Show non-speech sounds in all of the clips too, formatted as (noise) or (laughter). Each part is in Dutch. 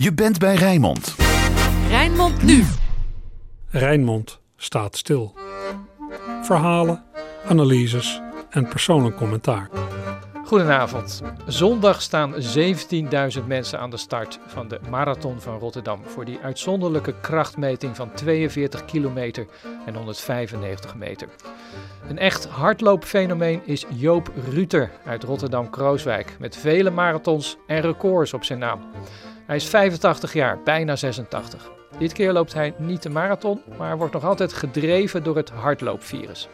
Je bent bij Rijnmond. Rijnmond nu. Rijnmond staat stil. Verhalen, analyses en persoonlijk commentaar. Goedenavond. Zondag staan 17.000 mensen aan de start van de Marathon van Rotterdam voor die uitzonderlijke krachtmeting van 42 kilometer en 195 meter. Een echt hardloopfenomeen is Joop Ruter uit Rotterdam-Krooswijk met vele marathons en records op zijn naam. Hij is 85 jaar, bijna 86. Dit keer loopt hij niet de marathon, maar wordt nog altijd gedreven door het hardloopvirus.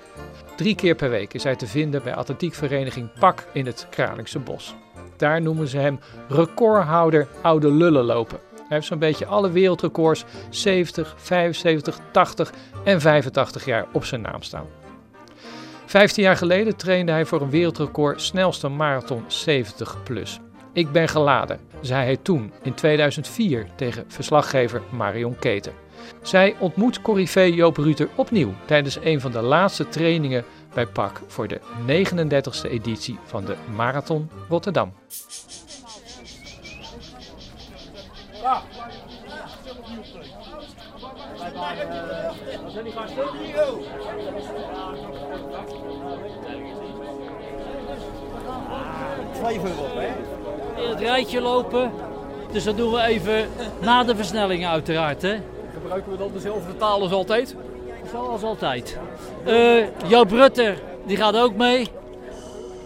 Drie keer per week is hij te vinden bij atletiekvereniging PAK in het Kralingse Bos. Daar noemen ze hem recordhouder oude lullen lopen. Hij heeft zo'n beetje alle wereldrecords 70, 75, 80 en 85 jaar op zijn naam staan. Vijftien jaar geleden trainde hij voor een wereldrecord snelste marathon 70 plus. Ik ben geladen, zei hij toen in 2004 tegen verslaggever Marion Keten. Zij ontmoet Corrivé Joop Ruter opnieuw tijdens een van de laatste trainingen bij PAK voor de 39e editie van de Marathon Rotterdam. Rijtje lopen. Dus dat doen we even na de versnelling uiteraard. Hè? Gebruiken we dan dezelfde taal als altijd? Zoals altijd. Eh Joop Rutter, die gaat ook mee.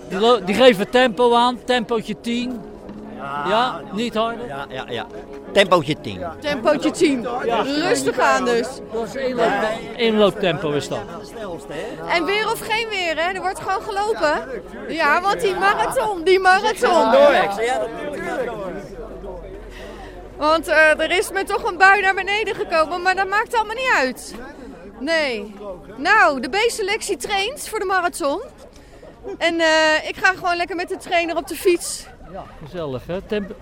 Die, die geeft tempo aan, tempootje 10. Ja, niet harder. Ja, ja, ja. Tempootje 10. Tempootje 10. Rustig aan dus. Dat is inloop, inlooptempo is dat. En weer of geen weer, hè? Er wordt gewoon gelopen. Ja, want die marathon, die marathon. Want eh, er is me toch een bui naar beneden gekomen, maar dat maakt allemaal niet uit. Nee. Nou, de B-selectie traint voor de marathon. En eh, ik ga gewoon lekker met de trainer op de fiets. Gezellig hè.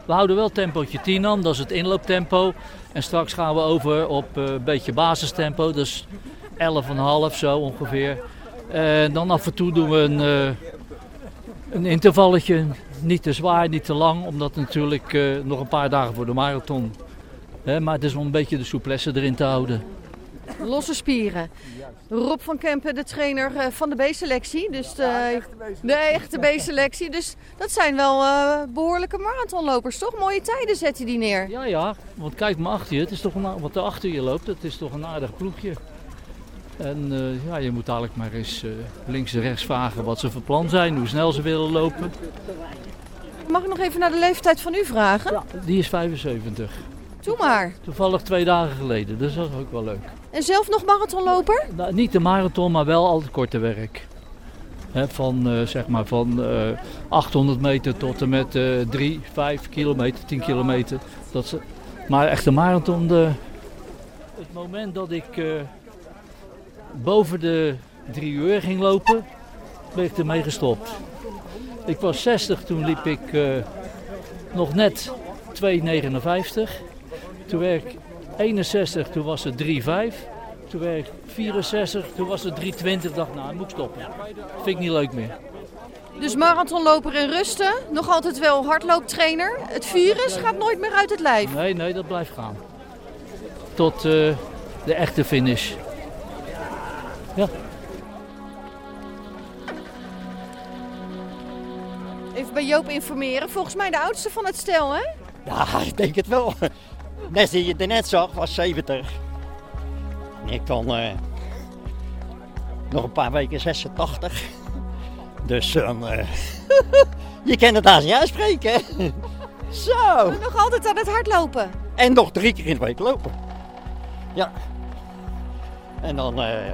We houden wel tempootje 10 aan, dat is het inlooptempo. En straks gaan we over op eh, een beetje basistempo, dus 11,5 zo ongeveer. En dan af en toe doen we een, een intervalletje. Niet te zwaar, niet te lang, omdat natuurlijk eh, nog een paar dagen voor de marathon. Hè, maar het is om een beetje de souplesse erin te houden. Losse spieren. Rob van Kempen, de trainer eh, van de B-selectie. Dus de, de echte B-selectie. Dus dat zijn wel eh, behoorlijke marathonlopers, toch? Mooie tijden zet hij die neer. Ja, ja, want kijk maar achter je. Het is toch een, wat er achter je loopt, het is toch een aardig ploegje. En eh, ja, je moet dadelijk maar eens eh, links en rechts vragen wat ze van plan zijn, hoe snel ze willen lopen. Mag ik nog even naar de leeftijd van u vragen? Die is 75. Doe maar. Toevallig twee dagen geleden, dus dat is ook wel leuk. En zelf nog marathonloper? Nou, niet de marathon, maar wel al het korte werk. Hè, van eh, zeg maar van eh, 800 meter tot en met eh 3, 5 kilometer, 10 kilometer. Dat ze, maar echt de marathon, de, het moment dat ik eh, boven de 3 uur ging lopen, ben ik ermee gestopt. Ik was 60, toen liep ik eh, nog net 2,59. Toen werd ik 61, toen was het 3,5. Toen werd ik 64, toen was het 3,20. dacht nou, moet ik stoppen. Vind ik niet leuk meer. Dus marathonloper in rusten. Nog altijd wel hardlooptrainer. Het virus gaat nooit meer uit het lijf. Nee, nee, dat blijft gaan. Tot eh, de echte finish. Ja, Even bij Joop informeren. Volgens mij de oudste van het stel, hè? Ja, ik denk het wel. Net die je er net zag, was 70. En ik dan eh, nog een paar weken 86. Dus dan, eh, (laughs) je kan het daar niet uitspreken. hè? (laughs) Zo. Nog altijd aan het hardlopen. En nog drie keer in de week lopen. Ja. En dan, eh,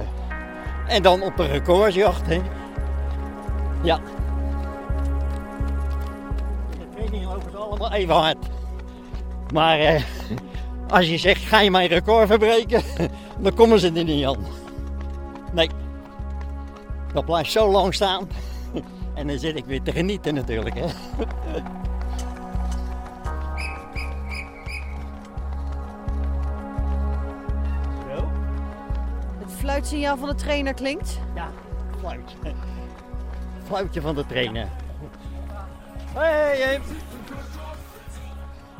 en dan op een recordsjacht. Hè. Ja. De training lopen ze allemaal even hard. Maar eh, als je zegt, ga je mijn record verbreken, (laughs) dan komen ze er niet aan. Nee. Dat blijft zo lang staan. (laughs) En dan zit ik weer te genieten natuurlijk. Hè. (laughs) Het fluitsignaal van de trainer klinkt. Ja, fluitje. Fluitje van de trainer. Hey, hey.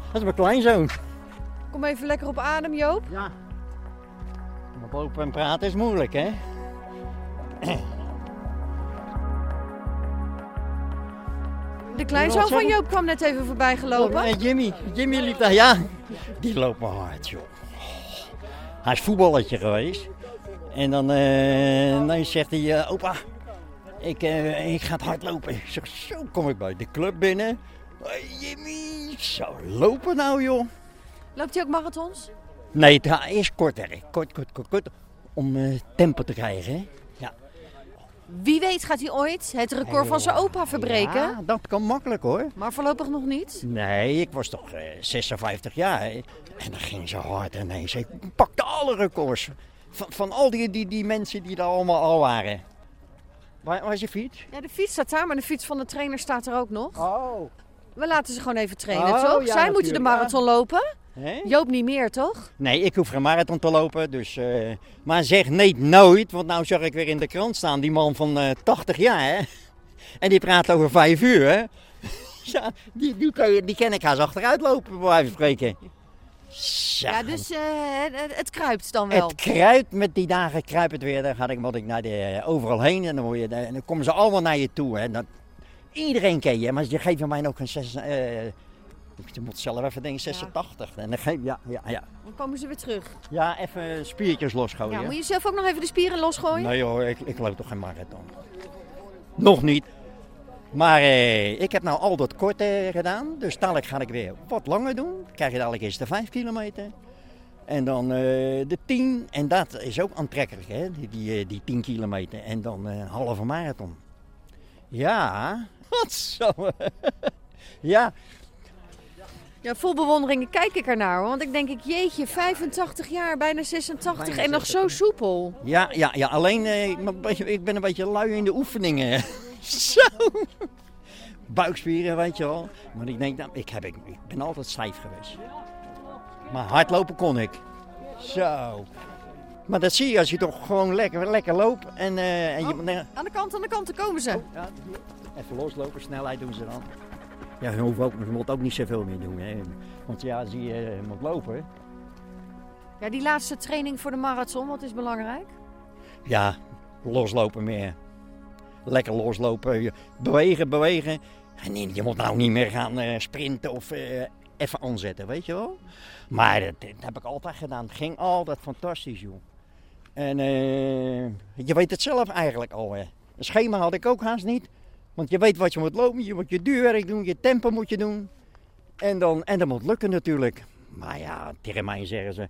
Dat is mijn kleinzoon. Kom even lekker op adem, Joop. Ja. Maar lopen en praten is moeilijk, hè? De kleinzoon van? Joop kwam net even voorbij gelopen. Oh, Jimmy, Jimmy liep daar, ja. Die loopt maar hard, joh. Hij is voetballetje geweest. En dan, eh, dan zegt hij, opa, ik, eh, ik ga het hard lopen. Ik zeg, zo kom ik bij de club binnen. Jimmy, zo lopen nou, joh. Loopt hij ook marathons? Nee, het eerst kort werk. Kort, kort, kort, kort. Om eh, tempo te krijgen, hè. Ja. Wie weet gaat hij ooit het record van zijn opa verbreken. Ja, dat kan makkelijk, hoor. Maar voorlopig nog niet. Nee, ik was toch eh, 56 jaar. hè. En dan ging ze hard ineens. Ik pakte alle records. Van, van al die, die, die mensen die daar allemaal al waren. Waar, waar is je fiets? Ja, de fiets staat daar, maar de fiets van de trainer staat er ook nog. Oh. We laten ze gewoon even trainen, Oh, toch? ja, Zij moeten de marathon lopen. Hè? Joop niet meer, toch? Nee, ik hoef geen marathon te lopen. Dus, eh, maar zeg nee, nooit. Want nou zag ik weer in de krant staan die man van eh 80 jaar. Hè? En die praat over 5 uur. Hè? (laughs) ja, die, die, die ken ik haast achteruit lopen, bij wijze van spreken. Zo. Ja, dus eh, het, kruipt dan wel. Het kruipt met die dagen, kruipt het weer. Dan ga ik, moet ik naar de, overal heen en dan, word je, en dan komen ze allemaal naar je toe. Hè. Dat, iedereen ken je, maar je geeft mij ook een 6, eh, je moet zelf even denken 86. En dan geef, ja, ja, ja. Dan komen ze weer terug. ja, even spiertjes losgooien. Ja, moet je zelf ook nog even de spieren losgooien? Nee hoor, ik, ik loop toch geen marathon. Nog niet. Maar eh, ik heb nou al dat kort eh, gedaan. Dus dadelijk ga ik weer wat langer doen. Dan krijg je dadelijk eerst de 5 kilometer. En dan eh, de 10. En dat is ook aantrekkelijk, hè? Die, die, die 10 kilometer. En dan een halve marathon. Ja, (laughs) wat zo. (laughs) ja, Ja, vol bewondering kijk ik ernaar. hoor. Want ik denk, ik, jeetje, 85 jaar, bijna 86 Bijna en nog zo soepel. ja, ja, ja. Alleen eh, ik ben een beetje lui in de oefeningen. (laughs) zo. Buikspieren, weet je wel. Maar ik denk, nou, ik, heb, ik, ik ben altijd stijf geweest. Maar hardlopen kon ik. Zo. Maar dat zie je als je toch gewoon lekker, lekker loopt. En, eh, en je, Oh. nee, Aan de kant, aan de kant, daar komen ze. ja, even loslopen, snelheid doen ze dan. Ja, je, hoeft ook, je moet ook niet zoveel meer doen. Hè. Want ja, zie je, je moet lopen. Ja, die laatste training voor de marathon, wat is belangrijk? Ja, loslopen meer. Lekker loslopen, bewegen, bewegen. Je moet nou niet meer gaan eh, sprinten of eh, even aanzetten, weet je wel. Maar dat, dat heb ik altijd gedaan. Het ging altijd fantastisch, joh. En eh, je weet het zelf eigenlijk al. Hè. Een schema had ik ook haast niet. Want je weet wat je moet lopen, je moet je duurwerk doen, je tempo moet je doen. En, dan, en dat moet lukken natuurlijk. Maar ja, tegen mij zeggen ze,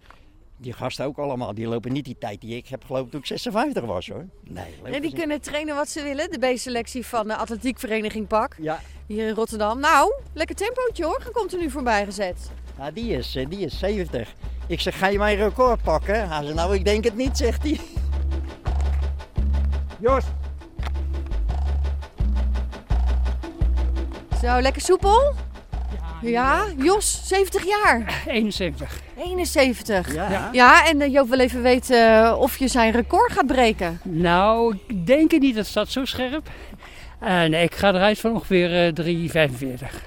die gasten ook allemaal, die lopen niet die tijd die ik heb gelopen toen ik 56 was hoor. Nee, Ja, die kunnen trainen wat ze willen. De B-selectie van de atletiekvereniging PAK Ja, hier in Rotterdam. Nou, lekker tempootje hoor, komt er nu voorbij gezet. nou, die, is, eh, die is 70. Ik zeg, ga je mijn record pakken? Hij zei, nou ik denk het niet, zegt hij. Jos, Zo, lekker soepel? Ja, Jos, 70 jaar. (laughs) 71. 71. Ja. Ja, en eh, Joop wil even weten eh, of je zijn record gaat breken. Nou, ik denk het niet, dat staat zo scherp. Eh, nee, ik ga eruit van ongeveer eh 3,45.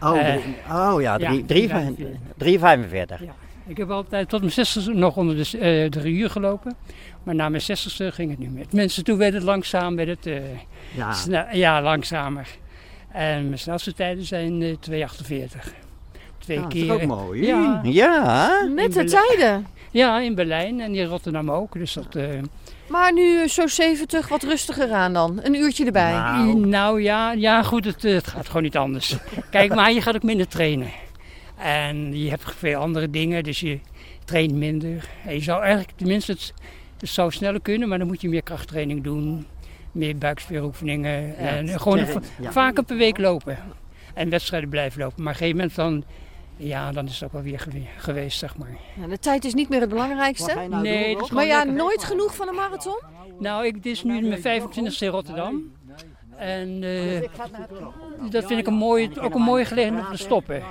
Oh, Eh, drie- oh ja, ja, 3,45. 3,45. Ja. Ik heb altijd tot mijn 60 nog onder de eh, drie uur gelopen. Maar na mijn 60ste ging het niet meer. Mensen, toen werd het langzaam, werd het eh, Ja. langzamer. En mijn snelste tijden zijn eh 2,48. Twee Ah, dat is keer. ook mooi. Ja. ja. Net de tijden. Ja, in Berlijn en in Rotterdam ook. Dus dat, eh, Maar nu zo 70, wat rustiger aan dan. Een uurtje erbij. Nou. Nou ja, ja goed, het, eh, het gaat gewoon niet anders. (laughs) Kijk, maar je gaat ook minder trainen. En je hebt veel andere dingen, dus je traint minder. En je zou eigenlijk, tenminste, het, het zou sneller kunnen, maar dan moet je meer krachttraining doen. Meer buikspieroefeningen. en gewoon ja. vaker per week lopen. En wedstrijden blijven lopen. Maar op een gegeven moment dan, ja, dan is het ook wel weer gewe- geweest, zeg maar. Ja, de tijd is niet meer het belangrijkste. Nou Nee, doen? Maar ja, nooit genoeg van een marathon? Nou, ik, dit is nu mijn 25e in Rotterdam. En eh, dat vind ik een mooie, ook een mooie gelegenheid om te stoppen.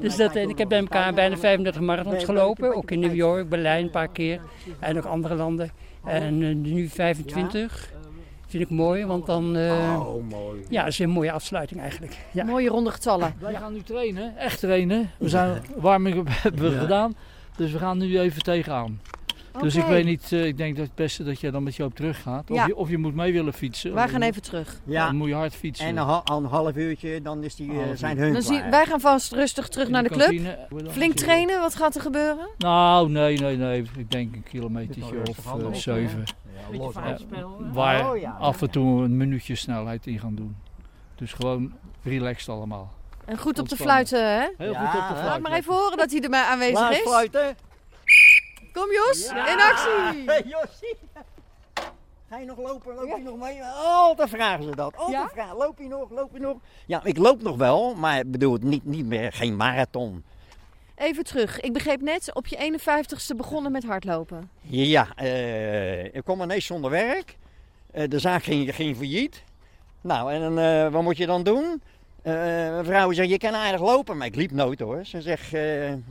Dus dat, en ik heb bij elkaar bijna 35 marathons gelopen. Ook in New York, Berlijn een paar keer. En ook andere landen. En eh, nu 25. Vind ik mooi, want dan eh, Oh, mooi. ja, is een mooie afsluiting eigenlijk. Ja. Mooie ronde getallen. Wij gaan nu trainen, echt trainen. We zijn warming (laughs) hebben we Ja. gedaan. Dus we gaan nu even tegenaan. Dus ik weet niet, eh, ik denk dat het beste dat jij dan met Joop terug gaat. Of, Ja. je, of je moet mee willen fietsen. Wij gaan even terug. Ja, Dan moet je hard fietsen. en een, ha- een half uurtje, dan is die, eh, zijn hun Dan zie, wij gaan vast rustig terug In naar de club. Flink trainen, wat gaat er gebeuren? Nou, nee, nee, nee. Ik denk een kilometertje of zeven. Ja, los. Waar Oh, ja. af en toe een minuutje snelheid in gaan doen. Dus gewoon relaxed allemaal. En goed op de fluiten, hè? Heel Ja, goed op de hè? fluit. Laat maar even horen dat hij erbij aanwezig Laat is. fluiten. Kom Jos, in actie! Hey, Jossie. Ga je nog lopen? Loop je nog mee? Altijd vragen ze dat. Altijd Ja? vragen. Loop je nog? Loop je nog? Ja, ik loop nog wel, maar ik bedoel, niet, niet meer, geen marathon. Even terug. Ik begreep net, op je 51ste begonnen met hardlopen. Ja, eh, ik kwam ineens zonder werk. Eh, de zaak ging, ging failliet. Nou, en eh, wat moet je dan doen? Mijn vrouw zegt, je kan aardig lopen. Maar ik liep nooit hoor. Ze zegt,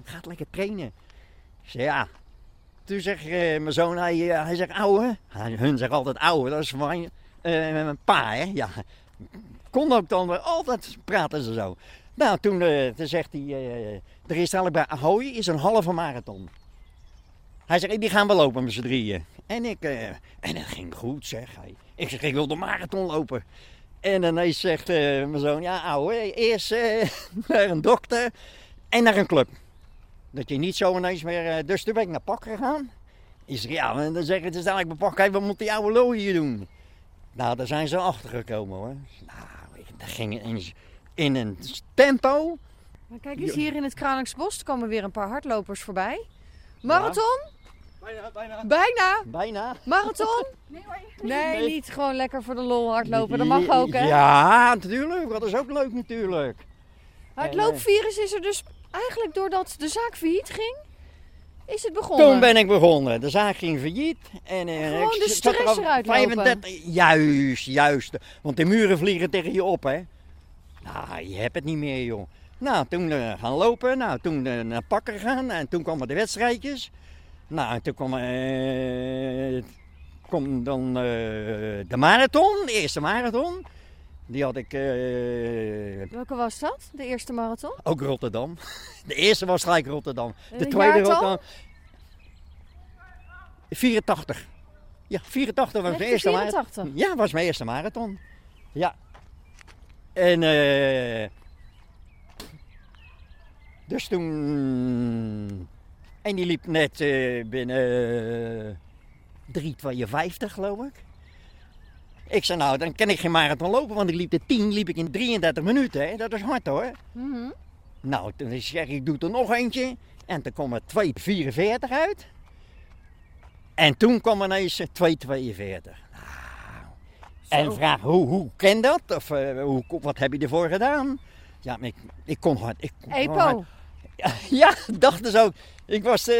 gaat lekker trainen. Ik ja. Toen zegt mijn zoon, hij, hij zegt, ouwe. Hun zeggen altijd ouwe, dat is van mijn, mijn pa hè. Ja. Kon ook dan altijd praten ze zo. Nou, toen, toen zegt hij, er is dadelijk bij Ahoy is een halve marathon. Hij zegt, die gaan we lopen met z'n drieën. En, ik, eh, en het ging goed, zeg hij. Ik zeg, ik wil de marathon lopen. En ineens zegt eh, mijn zoon, ja ouwe, eerst eh, (laughs) naar een dokter en naar een club. Dat je niet zo ineens meer... dus toen ben ik naar Pak gegaan. Ik zeg, ja, en dan zeggen is dadelijk bij Pak, wat moet die oude lul hier doen? Nou, daar zijn ze achter gekomen hoor. Nou, dat ging in, in een tempo. Maar kijk eens, hier in het Kralingse komen weer een paar hardlopers voorbij. Marathon? Bijna, bijna. Bijna. Bijna. Marathon? (laughs) Nee, niet gewoon lekker voor de lol hardlopen. Dat mag ook, hè? Ja, natuurlijk. Dat is ook leuk natuurlijk. Maar het En, loopvirus is er dus eigenlijk doordat de zaak failliet ging, is het begonnen. Toen ben ik begonnen. De zaak ging failliet. En, eh, Gewoon ik de er stress eruit lopen. Juist, juist. Want de muren vliegen tegen je op, hè. Nou, je hebt het niet meer, joh. Nou, toen eh, gaan lopen. Nou, toen eh, naar pakken gaan. En toen kwamen de wedstrijdjes. Nou, en toen kwam, eh, kwam dan de marathon. De eerste marathon. Die had ik... Welke was dat? De eerste marathon? ook Rotterdam. (laughs) De eerste was gelijk Rotterdam. De tweede jaartal? Rotterdam. 84. Ja, 84 was mijn eerste marathon. 1984. Ja, was mijn eerste marathon. Ja. En eh. Dus toen. En die liep net eh, binnen eh, 3,52 geloof ik. Ik zei nou, dan kan ik geen marathon lopen, want ik liep de 10 liep ik in 33 minuten. Hè? Dat is hard hoor. Mhm. Nou, toen zeg ik, ik doe er nog eentje. En toen kwam er 2,44 uit. En toen kwam ineens eh, 2,42. Nou, en vraag, hoe, hoe ken dat? Of eh, hoe, wat heb je ervoor gedaan? Ja, maar ik, ik kon hard. Ik kon gewoon. EPO. (laughs) Ja, dacht dus ook. Ik was eh,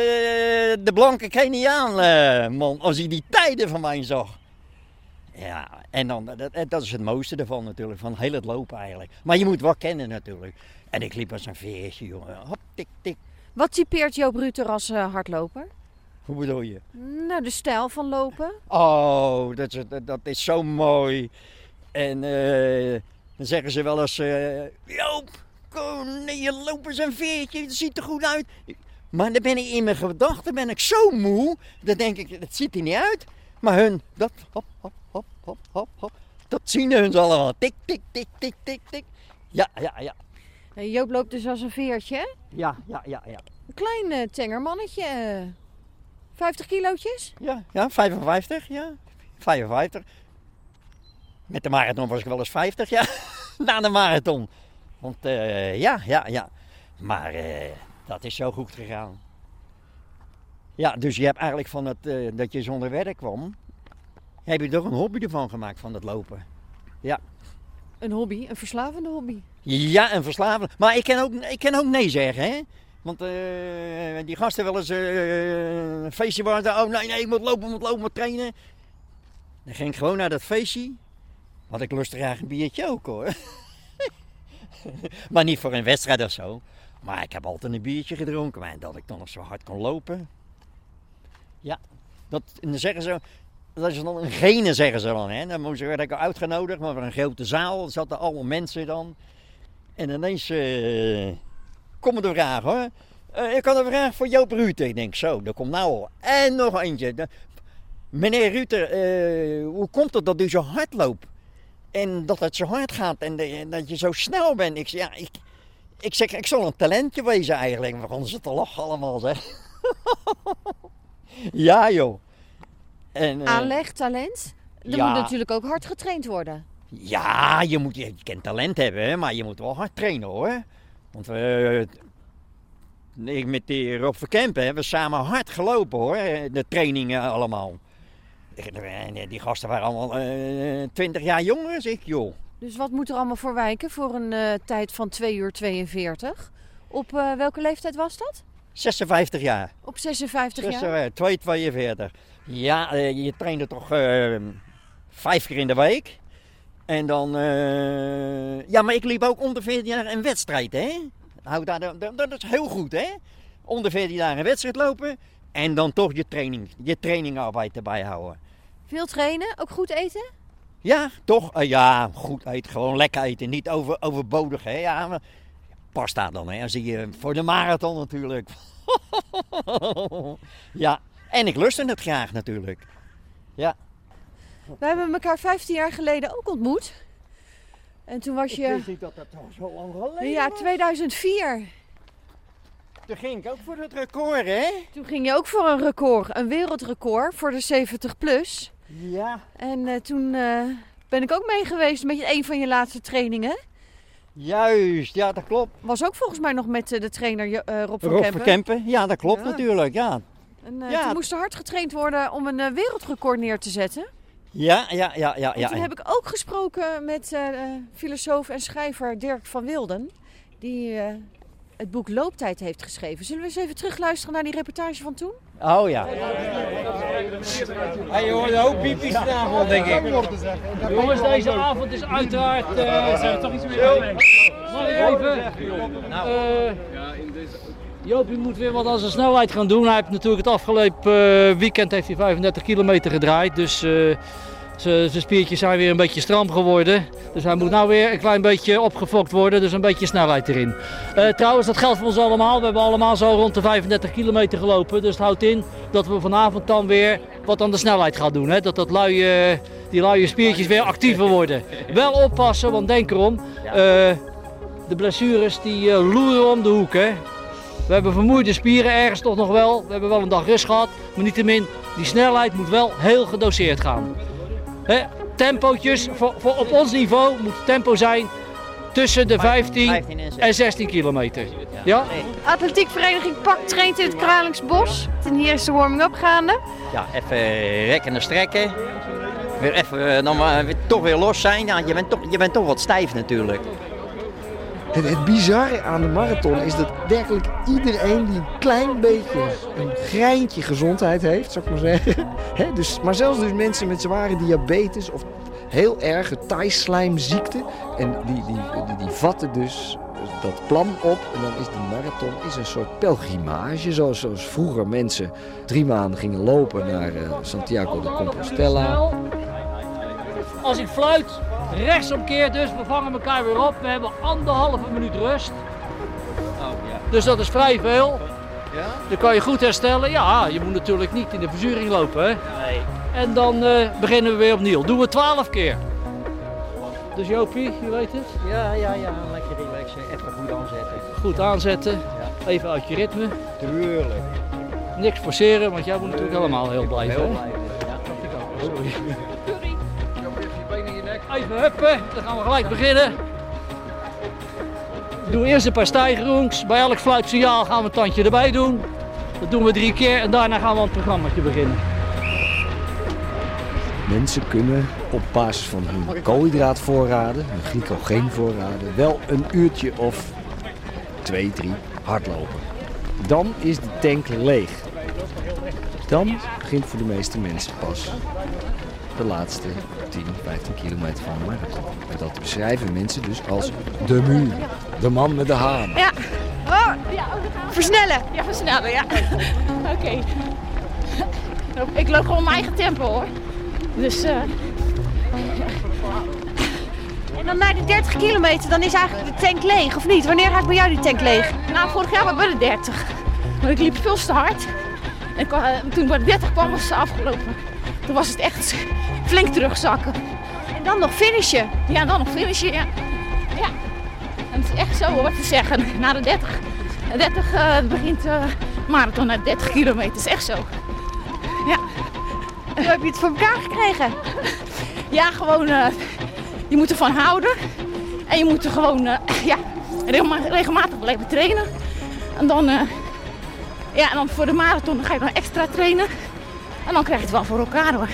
de blanke Keniaan, eh, man, als hij die tijden van mij zag. Ja, en dan, dat, dat is het mooiste ervan natuurlijk, van heel het lopen eigenlijk. Maar je moet wel kennen natuurlijk. En ik liep als een veertje, jongen. Hop, tik, tik. Wat typeert Joop Ruter als eh, hardloper? Hoe bedoel je? Nou, de stijl van lopen. Oh, dat is, dat, dat is zo mooi. En eh, dan zeggen ze wel eens, eh Joop, kom, nee, je loopt eens een veertje, het ziet er goed uit. Maar dan ben ik in mijn gedachten ben ik zo moe, dan denk ik, dat ziet er niet uit. Maar hun, dat, hop, hop, hop, hop, hop, hop, dat zien hun allemaal. Tik, tik, tik, tik, tik, tik. Ja, ja, ja. Eh, Joop loopt dus als een veertje. Ja, ja, ja, ja. Een klein eh, tenger mannetje. eh, 50 kilootjes? Ja, ja, 55, ja. 55. Met de marathon was ik wel eens 50, ja. (laughs) Na de marathon. Want eh, ja, ja, ja. Maar eh, dat is zo goed gegaan. Ja, dus je hebt eigenlijk van het, eh, dat je zonder werk kwam, heb je toch een hobby ervan gemaakt van het lopen. Een hobby, een verslavende hobby. Ja, en verslaven. Maar ik kan ook, ik kan ook nee zeggen, hè. Want die gasten wel eens een feestje waren. Oh nee, nee, ik moet lopen, ik moet lopen, ik moet trainen. Dan ging ik gewoon naar dat feestje. Want ik lust graag een biertje ook hoor. (laughs) maar niet voor een wedstrijd of zo. Maar ik heb altijd een biertje gedronken. Maar dat ik dan nog zo hard kon lopen. Ja, dat, en dan zeggen ze. dat is dan een gene, zeggen ze dan. Hè. Dan werd ik uitgenodigd, maar voor een grote zaal. Zaten allemaal mensen dan. En ineens uh, komen de vragen hoor. Uh, ik had een vraag voor Joop Ruter. Ik denk zo, dat komt nou al. En nog eentje. Meneer Ruter, uh, hoe komt het dat u zo hard loopt? En dat het zo hard gaat en, de, dat je zo snel bent. Ik zeg, ja, ik, ik zeg, ik zal een talentje wezen eigenlijk. We begonnen ze te lachen allemaal, zeg. (laughs) ja, joh. En, uh, Aanleg, talent? Er ja. moet natuurlijk ook hard getraind worden. Ja, je, moet, je kan talent hebben, maar je moet wel hard trainen hoor. Want we, ik met die Rob Verkempen hebben we samen hard gelopen hoor, de trainingen allemaal. Die gasten waren allemaal uh, 20 jaar jonger als ik joh. Dus wat moet er allemaal voor wijken voor een uh, tijd van 2 uur 42? Op uh, welke leeftijd was dat? 56 jaar. Op 56 jaar? 2,42. Ja, uh, je trainde toch vijf keer in de week. En dan... ja, maar ik liep ook onder 14 jaar een wedstrijd, hè. Daar, dat, dat is heel goed, hè. Onder 14 jaar een wedstrijd lopen. En dan toch je training, je trainingarbeid erbij houden. Veel trainen, ook goed eten? Ja, toch? Uh, ja, goed eten. Gewoon lekker eten. Niet over, overbodig, hè. Ja, maar pasta dan, hè. Dan zie je voor de marathon natuurlijk. (laughs) ja, en ik lustte het graag natuurlijk. Ja. We hebben elkaar 15 jaar geleden ook ontmoet. En toen was je... Ik wist dat dat toch zo lang geleden Ja, 2004. Toen ging ik ook voor het record, hè? Toen ging je ook voor een record, een wereldrecord voor de 70 plus. Ja. En uh, toen uh, ben ik ook mee geweest met een van je laatste trainingen. Juist, ja dat klopt. Was ook volgens mij nog met uh, de trainer Rob van Rob Kempen. van Kempen, ja dat klopt ja. natuurlijk, ja. En ja. toen moest er hard getraind worden om een wereldrecord neer te zetten. Ja, ja, ja, ja. En ja, toen heb ik ook gesproken met filosoof en schrijver Dirk van Wilden. Die het boek Looptijd heeft geschreven. Zullen we eens even terugluisteren naar die reportage van toen? Oh ja. Hey, je hoort ook piepjes vanavond, denk ik. Jongens, deze avond is uiteraard... Uh, zijn we toch iets meer Mag ik even? Uh, Jopie moet weer wat aan zijn snelheid gaan doen. Hij heeft natuurlijk het afgelopen uh, weekend heeft hij 35 kilometer gedraaid. Dus uh, zijn spiertjes zijn weer een beetje stram geworden. Dus hij moet nou weer een klein beetje opgefokt worden. Dus een beetje snelheid erin. Uh, trouwens, dat geldt voor ons allemaal. We hebben allemaal zo rond de 35 kilometer gelopen. Dus het houdt in dat we vanavond dan weer wat aan de snelheid gaan doen. Hè? Dat, dat luie, die luie spiertjes weer actiever worden. Wel oppassen, want denk erom. Uh, de blessures die uh, loeren om de hoek. Hè? We hebben vermoeide spieren ergens toch nog wel. We hebben wel een dag rust gehad. Maar niettemin, die snelheid moet wel heel gedoseerd gaan. He, tempootjes, voor, voor op ons niveau moet het tempo zijn tussen de 15, 15 en, 16. en 16 kilometer. Ja? Atletiekvereniging PAK traint in het Kralingsbos. En hier is de warming-up gaande. Ja, even rekken en strekken. Weer even, dan maar weer, toch weer los zijn. Ja, je, bent toch, je bent toch wat stijf natuurlijk. Het, bizarre aan de marathon is dat werkelijk iedereen die een klein beetje een greintje gezondheid heeft, zou ik maar zeggen. (laughs) He, dus, maar zelfs dus mensen met zware diabetes of heel erge taaislijmziekte. En die, die, die, vatten dus dat plan op. En dan is die marathon is een soort pelgrimage. Zoals, zoals vroeger mensen drie maanden gingen lopen naar uh, Santiago de Compostela. Als ik fluit, rechtsomkeer dus, we vangen elkaar weer op. We hebben anderhalve minuut rust. Oh, ja. Dus dat is vrij veel. Ja? Dan kan je goed herstellen. Ja, je moet natuurlijk niet in de verzuring lopen. Hè? Nee. En dan uh, beginnen we weer opnieuw. Doen we twaalf keer. Dus Jopie, je weet het? Ja, ja, ja. Lekker relaxen. Even goed aanzetten. Goed aanzetten. Ja. Even uit je ritme. Tuurlijk. Niks forceren, want jij moet natuurlijk helemaal heel hè? blijven. Ja, dat ik ook. Sorry. Even huppen, dan gaan we gelijk beginnen. Doe eerst een paar stijgerings. Bij elk fluitsignaal gaan we een tandje erbij doen. Dat doen we drie keer en daarna gaan we aan het programma beginnen. Mensen kunnen op basis van hun koolhydraatvoorraden, hun glycogeenvoorraden, wel een uurtje of twee, drie hardlopen. Dan is de tank leeg. Dan begint voor de meeste mensen pas de laatste 10, 15 kilometer van de marathon. En dat beschrijven mensen dus als de muur. De man met de haan. Ja. Oh, versnellen. Ja, versnellen, ja. (laughs) Oké. Okay. (laughs) Ik loop gewoon mijn eigen tempo hoor. Dus eh, (laughs) En dan na die 30 kilometer, dan is eigenlijk de tank leeg, of niet? Wanneer raakt bij jou die tank leeg? nou, vorig jaar waren we de 30. Maar ik liep veel te hard. En toen ik bij de 30 kwam, was het afgelopen. Toen was het echt flink terugzakken. En dan nog finishen. Ja, dan nog finishen, ja. Ja. En het is echt zo hoor te zeggen. Na de 30, de 30 eh, begint de marathon na 30 kilometer. Het is echt zo. Ja. Hoe heb je het voor elkaar gekregen? Ja, gewoon, eh, je moet ervan houden. En je moet er gewoon, eh, ja, regelmatig blijven trainen. En dan, eh, ja, en dan voor de marathon ga je dan extra trainen. En dan krijg je het wel voor elkaar hoor.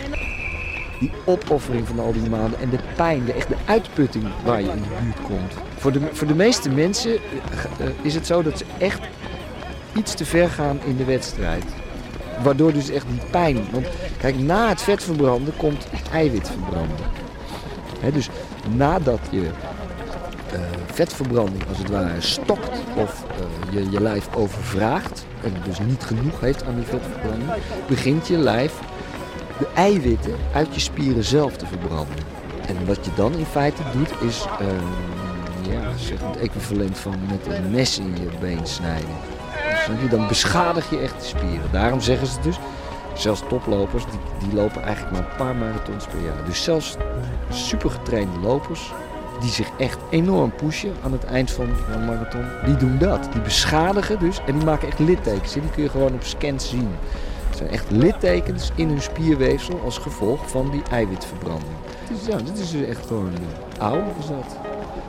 Die opoffering van al die maanden en de pijn, de echte uitputting waar je in de buurt komt. Voor de, voor de meeste mensen eh, is het zo dat ze echt iets te ver gaan in de wedstrijd. Waardoor dus echt die pijn. Want kijk, na het vet verbranden komt eiwit verbranden. Dus nadat je eh, vetverbranding als het ware stokt of eh, je je lijf overvraagt en dus niet genoeg heeft aan die vetverbranding, begint je lijf de eiwitten uit je spieren zelf te verbranden. En wat je dan in feite doet is ehm, ja, zeg, het equivalent van met een mes in je been snijden. Je? Dan beschadig je echt de spieren. Daarom zeggen ze dus, zelfs toplopers, die, die lopen eigenlijk maar een paar marathons per jaar. Dus zelfs supergetrainde lopers, die zich echt enorm pushen aan het eind van een marathon, die doen dat. Die beschadigen dus en die maken echt littekens. Die kun je gewoon op scans zien. Het zijn echt littekens in hun spierweefsel als gevolg van die eiwitverbranding. Dus ja, dit is dus echt gewoon oud is dat.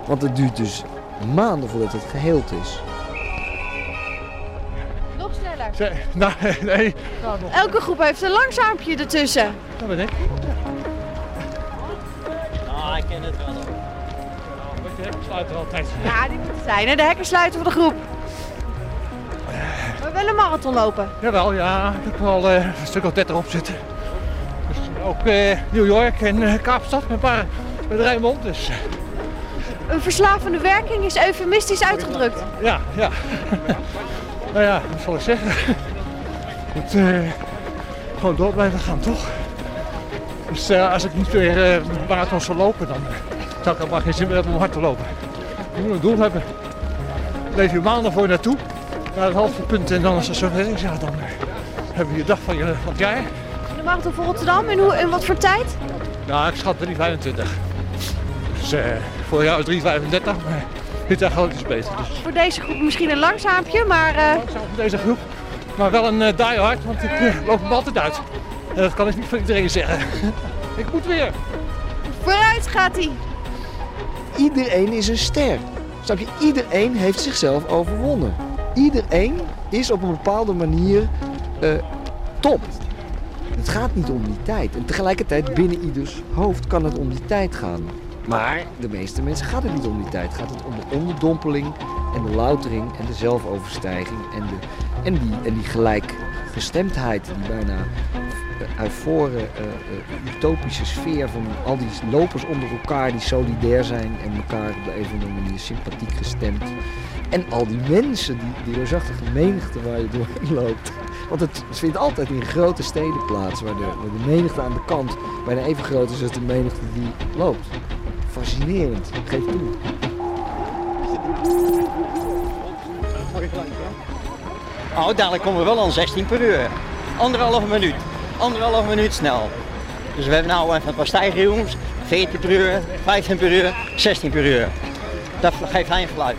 Want het duurt dus maanden voordat het geheeld is. Nog sneller. Ze- nou, (laughs) nee. Elke groep heeft een langzaampje ertussen. Dat ben ik. Ah, ik ken het wel. Ik sluit er altijd. Ja, die moet er zijn. Hè? De hekken sluiten voor de groep. Maar wel een marathon lopen. Jawel, ja. Ik heb al eh, een stuk of 30 op zitten. Dus ook eh, New York en eh, Kaapstad met, paar, met Rijnmond. Dus Een verslavende werking is eufemistisch uitgedrukt. ja, ja. (laughs) nou ja, wat zal ik zeggen? Moet gewoon door blijven gaan, toch? Dus als ik niet weer marathon zou lopen, dan zou ik helemaal geen zin meer hebben om hard te lopen. Je moet een doel hebben. Leef je maanden voor je naartoe, naar het halve punt en dan als het zover is, ja, dan eh, hebben we je dag van, je, van het jaar. De marathon van Rotterdam, in, hoe, in wat voor tijd? Nou, ik schat 3,25. Dus eh vorig jaar was 3,35, maar dit jaar gaat het iets beter. Dus Voor deze groep misschien een langzaampje, maar eh, voor deze groep. Maar wel een uh, diehard, want ik eh, loop hem altijd uit. En dat kan ik niet voor iedereen zeggen. (laughs) ik moet weer. vooruit gaat hij. Iedereen is een ster. Snap je? Iedereen heeft zichzelf overwonnen. Iedereen is op een bepaalde manier eh, top. Het gaat niet om die tijd. En tegelijkertijd binnen ieders hoofd kan het om die tijd gaan. Maar de meeste mensen gaat het niet om die tijd. Gaat het om de onderdompeling en de loutering en de zelfoverstijging en, de, en, die, en die gelijkgestemdheid die bijna eufore, eh, eh, utopische sfeer van al die lopers onder elkaar die solidair zijn en elkaar op de een of andere manier sympathiek gestemd. En al die mensen, die, die reusachtige menigte waar je doorheen loopt. Want het vindt altijd in grote steden plaats, waar de, de menigte aan de kant bijna even groot is als de menigte die loopt. Fascinerend, geef toe. Oh, dadelijk komen we wel aan 16 per uur. Anderhalve minuut. Anderhalve minuut snel. Dus we hebben nou even een paar stijgingen. 14 per uur, 15 per uur, 16 per uur. Dat geeft hij een geluid.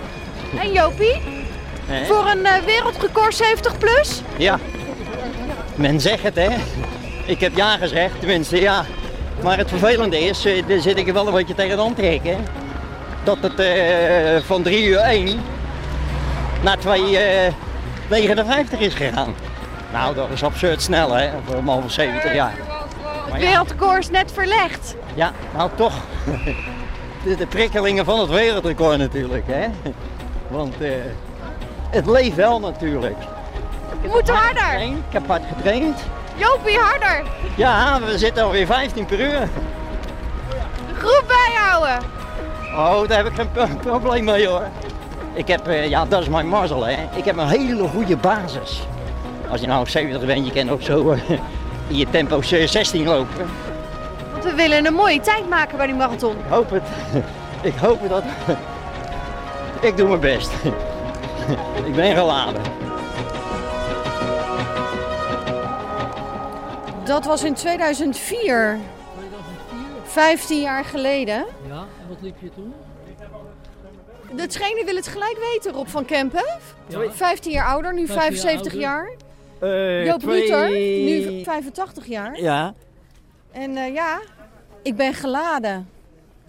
En Jopie, voor een eh, wereldrecord 70 plus? Ja. Men zegt het, hè. Ik heb ja gezegd, tenminste, ja. Maar het vervelende is, daar zit ik er wel een beetje tegen aan te trekken. Dat het eh, van 3 uur 1 naar 2 eh 59 is gegaan. Nou, dat is absurd snel, hè, voor een man van 70 jaar. Het wereldrecord is net verlegd. Ja, nou toch. (laughs) De, de prikkelingen van het wereldrecord natuurlijk, hè. Want eh, het leeft wel natuurlijk. Je moet harder. Ik heb hard getraind. Jopie, harder. Ja, we zitten alweer 15 per uur. De groep bijhouden. Oh, daar heb ik geen pro- probleem mee hoor. Ik heb, eh, ja, dat is mijn mazzel hè. Ik heb een hele goede basis. Als je nou 70 bent, je kan ook zo eh, in je tempo 16 lopen. Want we willen een mooie tijd maken bij die marathon. Ik hoop het. (laughs) Ik hoop dat. Ik doe mijn best. (laughs) Ik ben geladen. Dat was in 2004. 15 jaar geleden. Ja, en wat liep je toen? De trainer wil het gelijk weten, Rob van Kempen. Ja. 15 jaar ouder, nu 15 jaar 75 ouder. jaar. Eh, Joop twee- Ruter, nu 85 jaar. Ja. En eh, ja, ik ben geladen,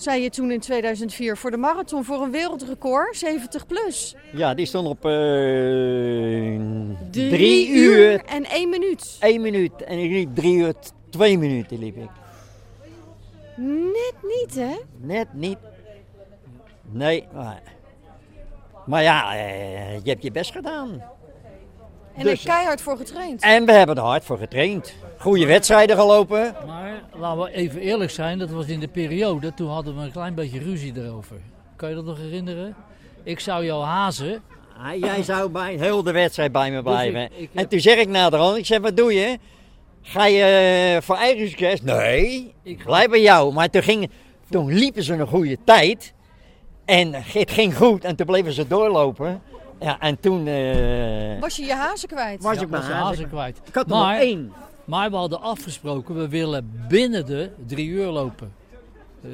zei je toen in 2004, voor de marathon voor een wereldrecord, 70 plus. Ja, die stond op eh Drie, drie uur, en één minuut. één minuut. En ik liep drie uur, twee minuten liep ik. Net niet, hè? Net niet. Nee, maar, maar ja, eh, je hebt je best gedaan. En Dus- ik keihard voor getraind. En we hebben er hard voor getraind. Goede wedstrijden gelopen. Maar laten we even eerlijk zijn, dat was in de periode, toen hadden we een klein beetje ruzie erover. Kan je dat nog herinneren? Ik zou jou hazen. Ah, jij zou bij heel de wedstrijd bij me Dus blijven. ik- ik En toen zeg ik naderhand, ik zeg, wat doe je? Ga je eh, voor eigen succes? Nee, ik blijf bij jou. Maar toen, ging, toen liepen ze een goede tijd. En het ging goed en toen bleven ze doorlopen. Ja, en toen... eh, Was je je hazen kwijt? Was Ja, ik mijn hazen hazen kwijt. Ik had er nog één. Maar we hadden afgesproken, we willen binnen de drie uur lopen. 2,59,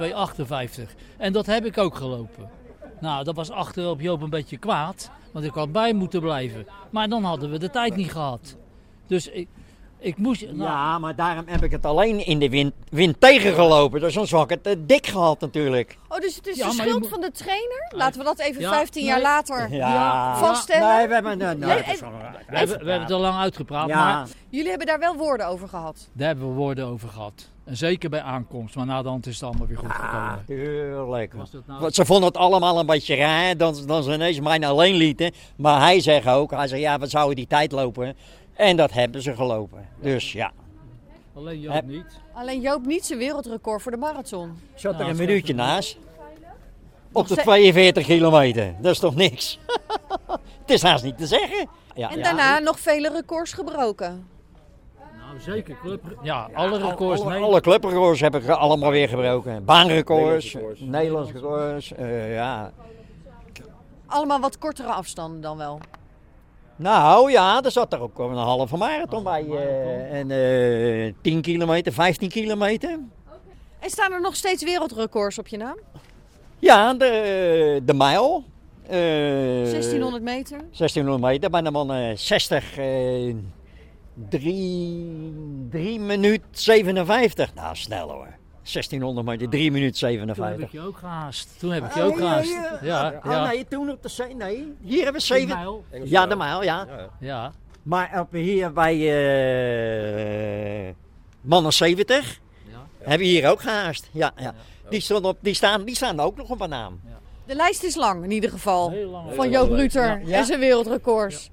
2,58. En dat heb ik ook gelopen. Nou, dat was achterop Joop een beetje kwaad, want ik had bij moeten blijven. Maar dan hadden we de tijd niet gehad. Dus ik, ik moest... nou, Ja, maar daarom heb ik het alleen in de wind, wind tegengelopen. Dus anders had ik het dik gehad natuurlijk. Oh, dus het is Ja, de schuld moet- van de trainer? Laten we dat even Ja, 15 jaar later Ja. vaststellen. Nee, we hebben... Nee, nee, we, hebben, we hebben het al lang uitgepraat, Ja. maar Jullie hebben daar wel woorden over gehad. daar hebben we woorden over gehad. En zeker bij aankomst, maar na de hand is het allemaal weer goed gekomen. Tuurlijk. Nou- Ze vonden het allemaal een beetje raar dat, dat ze ineens mij alleen lieten. Maar hij zegt ook, hij zei ja, we zouden die tijd lopen. En dat hebben ze gelopen. Dus ja, Alleen Joop Heb- niet. Alleen Joop niet zijn wereldrecord voor de marathon. zat er Nou, een minuutje naast. Op de ze- 42 kilometer. Dat is toch niks? (laughs) het is haast niet te zeggen. Ja, En ja. daarna nog vele records gebroken. Nou, zeker. Club, ja, alle records. Alle clubrecords heb ik allemaal weer gebroken. Baanrecords, Nederlands records. eh, ja. Allemaal wat kortere afstanden dan wel. Nou ja, er zat er ook een halve marathon bij. eh, en eh 10 kilometer, 15 kilometer. En staan er nog steeds wereldrecords op je naam? Ja, de, de mijl. eh, 1600 meter. 1600 meter, bijna man eh, 60, eh 3, 3 minuut 57. Nou, snel hoor. 1600 meter, 3 minuut Toen heb 57. ik je ook gehaast. Toen heb ik je ook Oh, ja, gehaast. ja. Ja, Oh ja. nee, toen op de zee, nee. Hier hebben we De 7. mijl. Ja, de mijl, ja. Ja. Maar op, hier bij eh mannen 70 hebben we hier ook gehaast. Ja, ja. Die, stonden op, die, staan, die staan ook nog op een naam. De lijst is lang in ieder geval. Heel lang. Van Joop Ruter en zijn wereldrecords.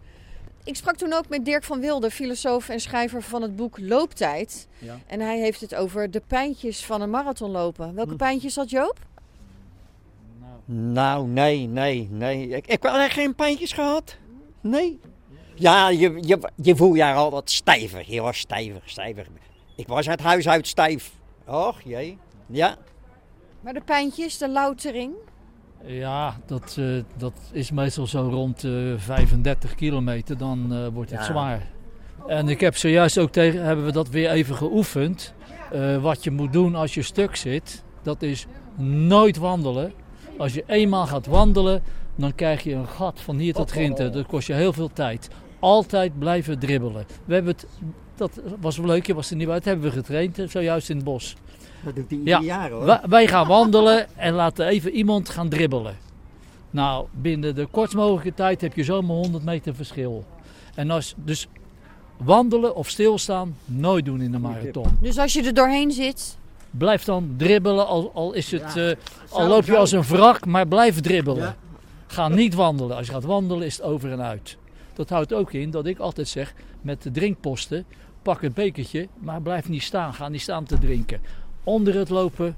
Ik sprak toen ook met Dirk van Wilde, filosoof en schrijver van het boek Looptijd. Ja. En hij heeft het over de pijntjes van een marathonlopen. Welke pijntjes had Joop? Nou, nee, nee, nee. Ik, ik heb eigenlijk geen pijntjes gehad. Nee. Ja, je, je, je voel je altijd stijver. Je was stijver, stijver. Ik was uit huis uit stijf. Och, jee. Ja. Maar de pijntjes, de loutering. Ja, dat, eh, dat is meestal zo rond eh 35 kilometer, dan eh, wordt het Ja. zwaar. En ik heb zojuist ook tegen, hebben we dat weer even geoefend. Wat je moet doen als je stuk zit, dat is nooit wandelen. Als je eenmaal gaat wandelen, dan krijg je een gat van hier tot Ginter. Dat kost je heel veel tijd. Altijd blijven dribbelen. We hebben het, dat was wel leuk, je was er niet bij, dat hebben we getraind, zojuist in het bos. Dat doet hij Ja, ieder jaar hoor. wij, wij gaan wandelen en laten even iemand gaan dribbelen. Nou, binnen de kortst mogelijke tijd heb je zomaar 100 meter verschil. En als, dus wandelen of stilstaan, nooit doen in de marathon. Dus als je er doorheen zit, Blijf dan dribbelen, al, al, is het, Ja. eh, al loop je als een wrak, maar blijf dribbelen. Ja. Ga niet wandelen. Als je gaat wandelen is het over en uit. Dat houdt ook in dat ik altijd zeg, met de drinkposten, pak het bekertje, maar blijf niet staan. Ga niet staan te drinken. Onder het lopen,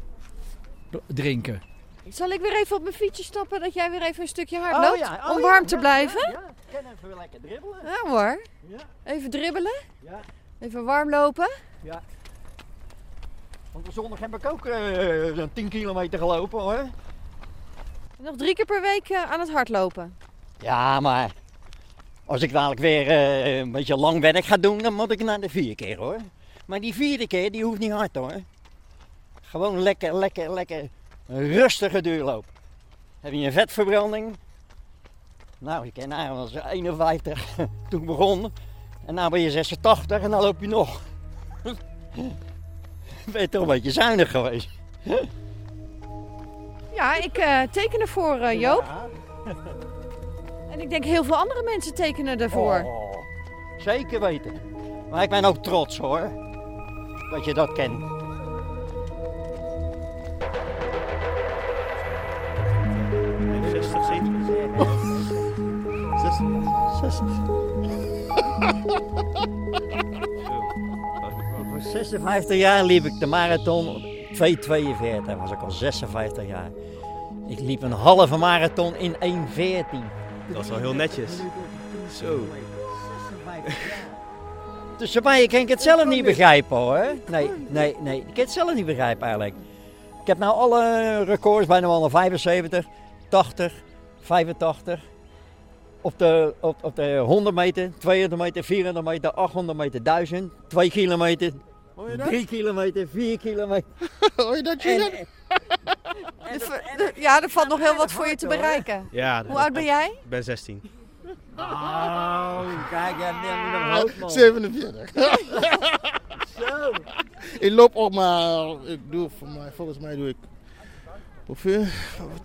drinken. zal ik weer even op mijn fietsje stappen dat jij weer even een stukje hard Oh, loopt? ja. Oh, om ja, warm ja, te blijven? Ja, ja. Ik kan even weer lekker dribbelen. Ja hoor. Ja. Even dribbelen. Ja. Even warm lopen. Ja. Want zondag heb ik ook eh, zo'n 10 kilometer gelopen hoor. Nog drie keer per week eh, aan het hardlopen. Ja, maar als ik dadelijk weer eh, een beetje lang werk ga doen, dan moet ik naar de vier keer hoor. Maar die vierde keer, die hoeft niet hard hoor. Gewoon lekker, lekker, lekker rustige duurloop. Heb je een vetverbranding? Nou, ik ken eigenlijk was 51 toen ik begon. En nu ben je 86 en dan loop je nog. (laughs) ben je toch een beetje zuinig geweest. (laughs) Ja, ik eh, teken ervoor, eh, Joop. (laughs) En ik denk heel veel andere mensen tekenen ervoor. Oh, zeker weten. Maar ik ben ook trots hoor. Dat je dat kent. (laughs) Voor 56 jaar liep ik de marathon op 2,42. was ik al 56 jaar. Ik liep een halve marathon in 1,14. Dat is wel heel netjes. Zo. Tussen mij kan ik het zelf niet begrijpen hoor. Nee, nee, nee. Ik kan het zelf niet begrijpen eigenlijk. Ik heb nou alle records, bijna wel 75, 80, 85. Op de, op, op de 100 meter, 200 meter, 400 meter, 800 meter, 1000, 2 kilometer, 3 kilometer, 4 kilometer. Hoor je dat, Julian? Ja, er valt nog heel wat voor je te bereiken. Ja, Hoe oud ben jij? Ik ben 16. Oh, kijk, jij neemt nog man. 47. (laughs) Zo. Ik loop ook maar, ik doe voor mij, volgens mij doe ik, hoeveel?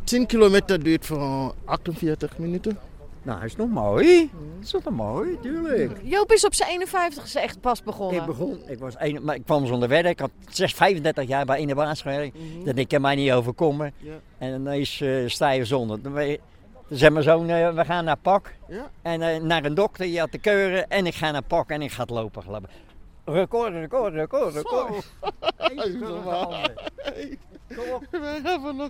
10 kilometer duurt voor 48 minuten. Nou, is nog mooi. Is dat nog mooi, tuurlijk. Joop is op zijn 51ste echt pas begonnen. Ik begon, ik, was een, maar ik kwam zonder werk. Ik had 6, 35 jaar bij een baas gewerkt. Dat ik kan mij niet overkomen. Ja. En ineens uh, sta je zonder. Dan, ben je- dan zei mijn zoon, eh, we gaan naar Pak. Ja. En eh, naar een dokter, je had de keuren. En ik ga naar Pak en ik ga het lopen. gelopen. Record, record, record, record. (laughs) We hebben nog.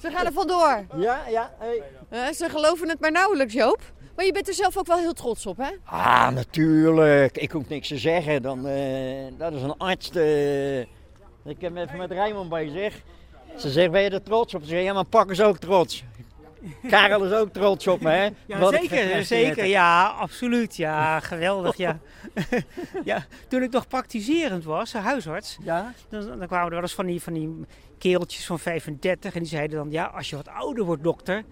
Ze gaan er vandoor. Ja, ja. Hey. Eh, ze geloven het maar nauwelijks, Joop. Maar je bent er zelf ook wel heel trots op, hè? Ah, natuurlijk. Ik hoef niks te zeggen. Dan, eh, dat is een arts. eh. ik heb even met Rijmond bezig. Ze zegt, ben je er trots op? Ze zegt, ja, maar Pak is ook trots. Karel is ook trots op me, hè? Ja, Wat zeker, zeker. Ja, absoluut. Ja, geweldig. Ja. (laughs) ja, toen ik nog praktiserend was, eh, huisarts, Ja? dan, dan kwamen er wel eens van die, van die kereltjes van 35 en die zeiden dan, ja, als je wat ouder wordt, dokter.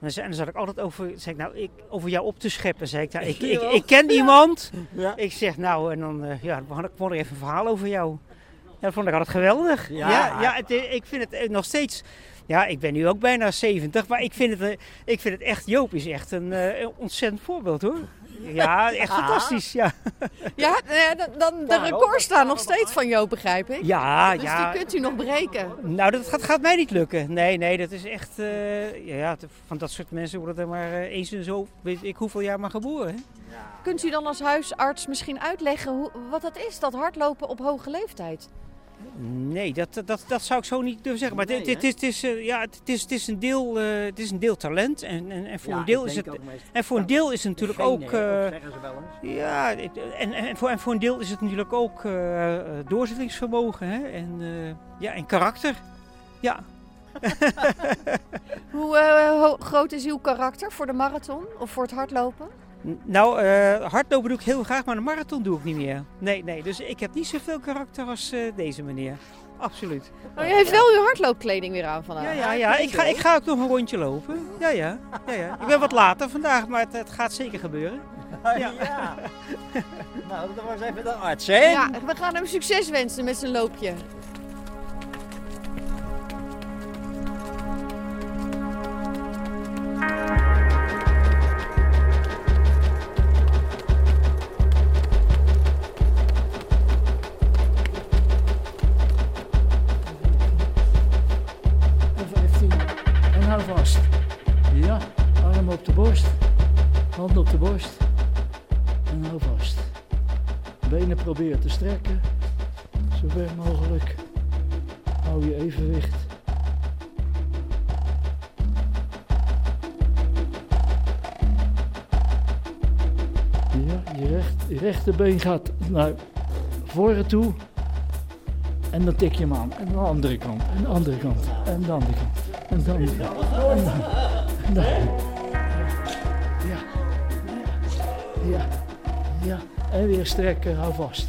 En dan, zat ik altijd over, zei ik, nou, ik, over jou op te scheppen. Zei ik, nou, (laughs) ik, ik, ik ken iemand. Ja. Ik zeg, nou, en dan eh, ja, dan ik ik even een verhaal over jou. Ja, dat vond ik altijd geweldig. Ja. Ja, ja, het, ik vind het eh, nog steeds. Ja, ik ben nu ook bijna 70, maar ik vind het, eh, ik vind het echt, Joop is echt een, eh, een ontzettend voorbeeld hoor. Ja, echt (laughs) fantastisch. Ja, Ja, dan, dan de records staan nog steeds van Joop, begrijp ik. ja. Dus ja. die kunt u nog breken. Nou, dat gaat, gaat mij niet lukken. Nee, nee, dat is echt. eh, ja, ja, van dat soort mensen worden er maar eh, eens en zo. Weet ik hoeveel jaar maar geboren. hè? Kunt u dan als huisarts misschien uitleggen hoe, wat dat is, dat hardlopen op hoge leeftijd? Nee, dat, dat, dat zou ik zo niet durven zeggen. Maar Nee, het, het, het, is, eh, ja, het, is, het, is een deel, eh, het is een deel talent. En, en, en voor Ja, een deel is het. En voor een deel is het natuurlijk ook. hè, eh, zeggen ze wel eens. ja, en, en, voor, en voor een deel is het natuurlijk ook doorzettingsvermogen hè? En, eh, ja, en karakter. Ja. (laughs) Hoe ho- groot is uw karakter voor de marathon of voor het hardlopen? Nou, eh, hardlopen doe ik heel graag, maar een marathon doe ik niet meer. Nee, nee. Dus ik heb niet zoveel karakter als eh, deze meneer. Absoluut. Oh, u heeft wel uw hardloopkleding weer aan vandaag. Ja, ja, ja. Ik ga, ik ga ook nog een rondje lopen. Ja, ja. ja, ja. Ik ben wat later vandaag, maar het, het gaat zeker gebeuren. (laughs) Ja. Ja. nou, dat was even de arts, hè? Ja, we gaan hem succes wensen met zijn loopje. Hand op de borst. En hou vast. Benen probeer te strekken. Zo ver mogelijk. Hou je evenwicht. Ja, je, recht, je rechterbeen gaat naar voren toe. En dan tik je hem aan. En de andere kant. En de andere kant. En de andere kant. En dan. En dan. Ja. Ja. En weer strekken. Hou vast.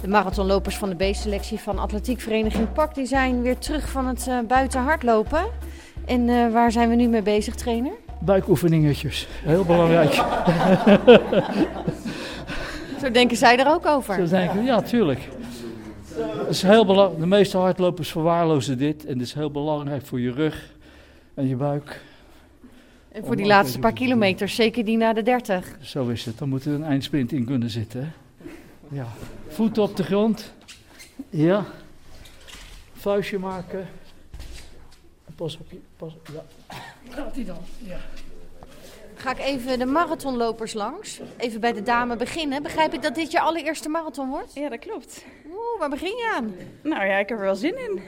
De marathonlopers van de B-selectie van Atletiekvereniging PAK die zijn weer terug van het uh, buiten hardlopen. En uh, waar zijn we nu mee bezig, trainer? Buikoefeningetjes. Heel belangrijk. (laughs) Zo denken zij er ook over? Zo denken, ja, tuurlijk. Het is heel belangrijk. De meeste hardlopers verwaarlozen dit. En het is heel belangrijk voor je rug en je buik. En voor die laatste paar kilometers, zeker die na de 30. Zo is het. Dan moet er een eindsprint in kunnen zitten. Ja. Voeten op de grond. Ja. Vuistje maken. Pas op je. Pas, ja. Gaat hij dan? Ja. Ga ik even de marathonlopers langs. Even bij de dame beginnen. Begrijp ik dat dit je allereerste marathon wordt? Ja, dat klopt. Oeh, waar begin je aan? Nou ja, ik heb er wel zin in.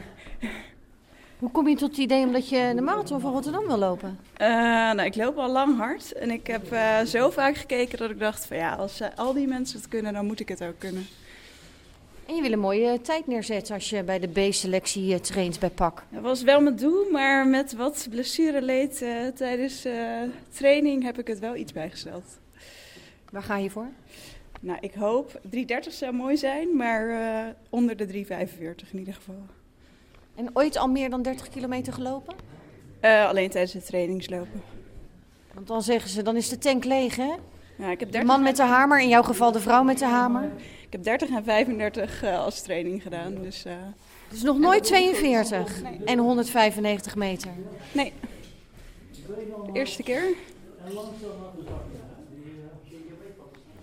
Hoe kom je tot het idee omdat je de marathon van Rotterdam wil lopen? Uh, nou, ik loop al lang hard. En ik heb uh, zo vaak gekeken dat ik dacht van ja, als uh, al die mensen het kunnen, dan moet ik het ook kunnen. En je wil een mooie tijd neerzetten als je bij de B-selectie traint bij PAK. Dat was wel mijn doel, maar met wat blessureleed tijdens training heb ik het wel iets bijgesteld. Waar ga je voor? Nou, ik hoop 3.30 zou mooi zijn, maar onder de 3.45 in ieder geval. En ooit al meer dan 30 kilometer gelopen? Uh, alleen tijdens het trainingslopen. Want dan zeggen ze, dan is de tank leeg, hè? Ja, ik heb 30 de man met de hamer, in jouw geval de vrouw met de hamer. Ik heb 30 en 35 uh, als training gedaan. Dus, uh... dus nog nooit 42 nee. en 195 meter? Nee. De eerste keer.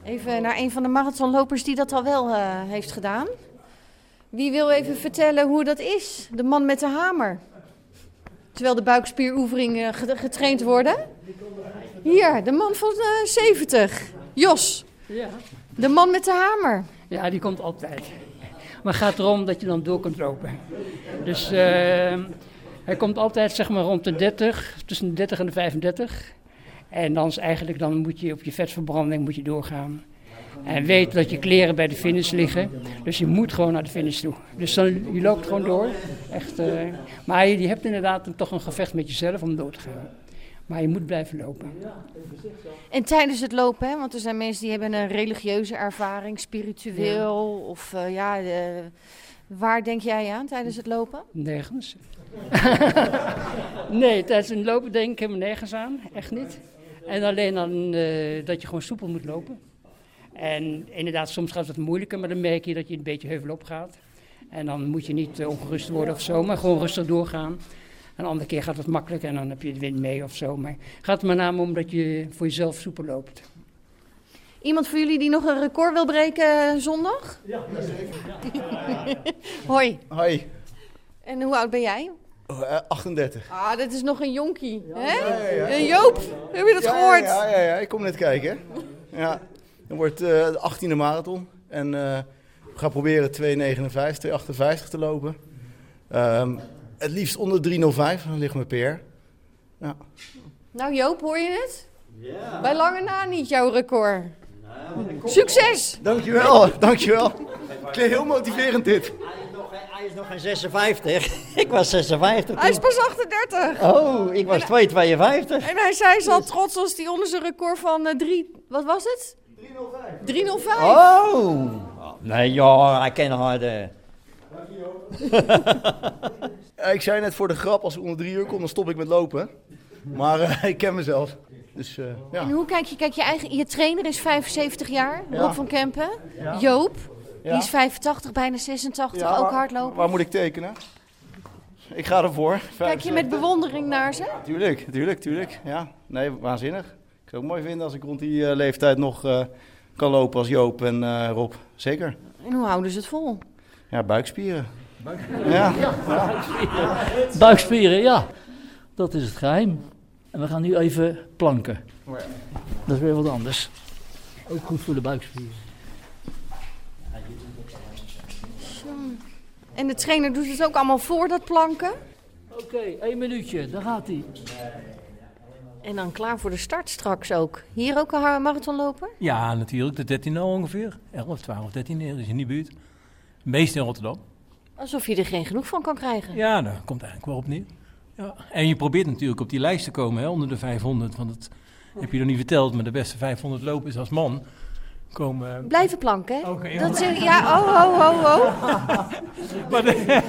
Even naar een van de marathonlopers die dat al wel uh, heeft gedaan. Wie wil even vertellen hoe dat is? De man met de hamer. Terwijl de buikspieroefeningen getraind worden. Hier, de man van uh, 70. Jos. Ja. De man met de hamer. Ja, die komt altijd. Maar het gaat erom dat je dan door kunt lopen. Dus uh, hij komt altijd zeg maar rond de 30, tussen de 30 en de 35. En dan is eigenlijk, dan moet je op je vetverbranding moet je doorgaan. En weet dat je kleren bij de finish liggen. Dus je moet gewoon naar de finish toe. Dus dan, je loopt gewoon door. Echt, uh, maar je, je hebt inderdaad toch een gevecht met jezelf om door te gaan. Maar je moet blijven lopen. En tijdens het lopen, hè, want er zijn mensen die hebben een religieuze ervaring, spiritueel. Ja. Of uh, ja, uh, waar denk jij aan tijdens het lopen? Nergens. (laughs) nee, tijdens het lopen denk ik helemaal nergens aan. Echt niet. En alleen dan dat je gewoon soepel moet lopen. En inderdaad, soms gaat het moeilijker, maar dan merk je dat je een beetje heuvel op gaat. En dan moet je niet uh, ongerust worden of zo, maar gewoon rustig doorgaan. Een andere keer gaat het makkelijk en dan heb je de wind mee of zo. Maar het gaat met name om dat je voor jezelf soepel loopt. Iemand van jullie die nog een record wil breken zondag? Ja, zeker. (laughs) Hoi. Hoi. En hoe oud ben jij? Oh, uh, 38. Ah, dit is nog een jonkie. Ja, hè? Ja, ja, ja. Joop, heb je dat gehoord? Ja, ja, ja, ik kom net kijken. Ja. Het wordt uh, de 18e marathon. En uh, we gaan proberen 2,59, 2,58 te lopen. Um, het liefst onder 3,05, dan ligt mijn PR. Ja. Nou Joop, hoor je het? Ja. Bij lange na niet jouw record. Nou, Succes! Dankjewel, dankjewel. Klinkt heel motiverend dit. Hij is nog geen 56. (laughs) ik was 56. Hij is pas 38. Oh, ik was 2,52. En hij zei zo trots als hij onder zijn record van 3... Uh, wat was het? 305. Oh! Nee, ja, hij kan harder. (laughs) ik zei net voor de grap, als ik onder drie uur kom, dan stop ik met lopen. Maar uh, (laughs) ik ken mezelf. Dus, uh, ja. En hoe kijk je? Kijk, je, eigen, je trainer is 75 jaar, ja. Rob van Kempen. Ja. Joop, die is 85, bijna 86, ook waar, hardlopen. Waar moet ik tekenen? Ik ga ervoor. Kijk je met bewondering naar ze? Tuurlijk, tuurlijk, tuurlijk. Ja, nee, waanzinnig. Ik zou het mooi vinden als ik rond die uh, leeftijd nog uh, kan lopen als Joop en uh, Rob. Zeker. En hoe houden ze het vol? Ja, buikspieren. Buikspieren. Ja. ja. Buikspieren. buikspieren, ja. Dat is het geheim. En we gaan nu even planken. Dat is weer wat anders. Ook goed voor de buikspieren. En de trainer doet het ook allemaal voor dat planken? Oké, okay, één minuutje, daar gaat hij. En dan klaar voor de start straks ook. Hier ook een marathonloper? Ja, natuurlijk. De 13 ongeveer. 11, 12, 13 is in die buurt. Meest in Rotterdam. Alsof je er geen genoeg van kan krijgen. Ja, daar komt eigenlijk wel op neer. Ja. En je probeert natuurlijk op die lijst te komen, hè, onder de 500. Want dat heb je nog niet verteld, maar de beste 500 lopers als man komen... Blijven planken, hè? Dat ja, oh, ho, ho, ho. Maar de...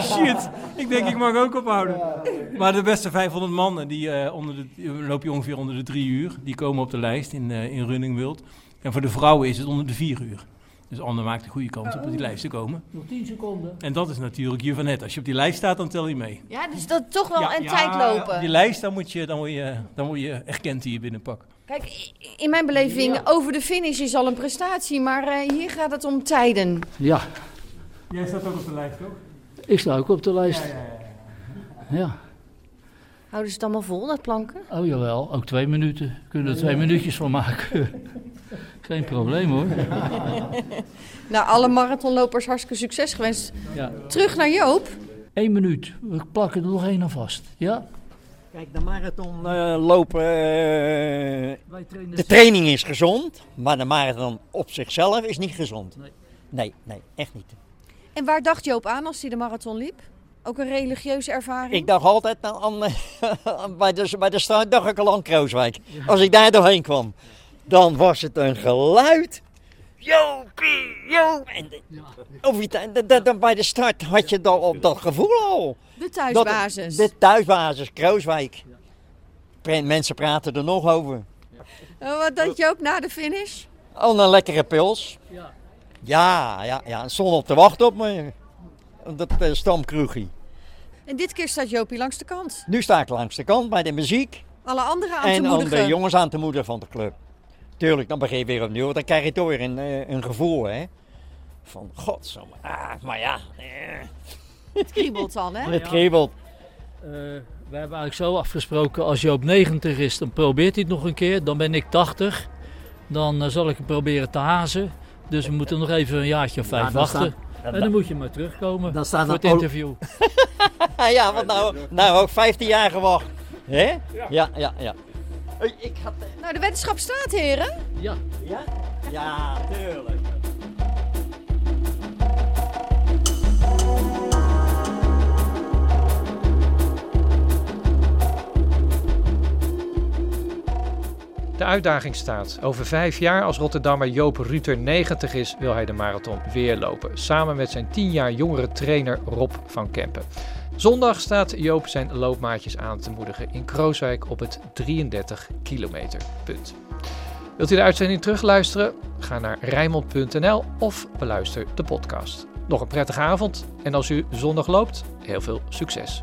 Shit, ik denk ik mag ook ophouden. Maar de beste 500 mannen, die, eh, onder de, die loop je ongeveer onder de drie uur. Die komen op de lijst in, eh, in Running World. En voor de vrouwen is het onder de vier uur. Dus Anne maakt een goede kans op op die lijst te komen. Nog 10 seconden. En dat is natuurlijk je van net. Als je op die lijst staat, dan tel je mee. Ja, dus dat toch wel Ja, een ja, tijd lopen. Op die lijst, dan moet je, dan word je, dan word je erkend hier binnen pak. Kijk, in mijn beleving, over de finish is al een prestatie, maar eh, hier gaat het om tijden. Ja, Jij staat ook op de lijst, toch? ik sta ook op de lijst. Ja, Houden ze het allemaal vol, dat planken? oh jawel, ook twee minuten. Kunnen er twee minuutjes van maken. (laughs) Geen probleem hoor. (laughs) nou, alle marathonlopers hartstikke succes gewenst. Ja. Terug naar Joop. Eén minuut, we plakken er nog één aan vast. Ja? Kijk, de marathon eh, lopen. eh, trainen de training is gezond, maar de marathon op zichzelf is niet gezond. Nee. Nee, nee, echt niet. En waar dacht Joop aan als hij de marathon liep? Ook een religieuze ervaring? Ik dacht altijd aan, aan, (laughs) bij, de, bij de start dacht ik al aan Krooswijk. Als ik daar doorheen kwam, dan was het een geluid. Jopie, Joop. En de- je, da- bij de start had je dan op dat gevoel al. De thuisbasis. Dat- de thuisbasis, Krooswijk. Mensen praten er nog over. En wat dacht Joop na de finish? Oh, een lekkere pils. Ja. Ja, ja, ja. En stond op te wachten op me. Dat uh, stamkroegie. En dit keer staat Joopie langs de kant. Nu sta ik langs de kant bij de muziek. Alle anderen aan en te om moedigen. de jongens aan te moedigen van de club. Tuurlijk, dan begin je weer opnieuw. want Dan krijg je toch weer een, eh, een gevoel, hè. Van, godsamme. Ah, maar ja. eh, Het kriebelt dan, hè? (laughs) Het kriebelt. Eh, we hebben eigenlijk zo afgesproken, als Joop 90 is, dan probeert hij het nog een keer. Dan ben ik 80. Dan zal ik het proberen te hazen. Dus we moeten nog even een jaartje of vijf wachten. en dan moet je maar terugkomen Dan voor het er interview. (laughs) ja, want nou, nou ook 15 jaar gewacht. Hè? Ja, ja, ja. Ik had... Nou, de wetenschap staat, heren. Ja. Ja? Ja, tuurlijk. De uitdaging staat. Over vijf jaar, als Rotterdammer Joop Ruter 90 is, wil hij de marathon weer lopen. Samen met zijn 10 jaar jongere trainer Rob van Kempen. Zondag staat Joop zijn loopmaatjes aan te moedigen in Krooswijk op het 33 kilometer punt. Wilt u de uitzending terugluisteren? Ga naar rijnmond.nl of beluister de podcast. Nog een prettige avond en als u zondag loopt, heel veel succes.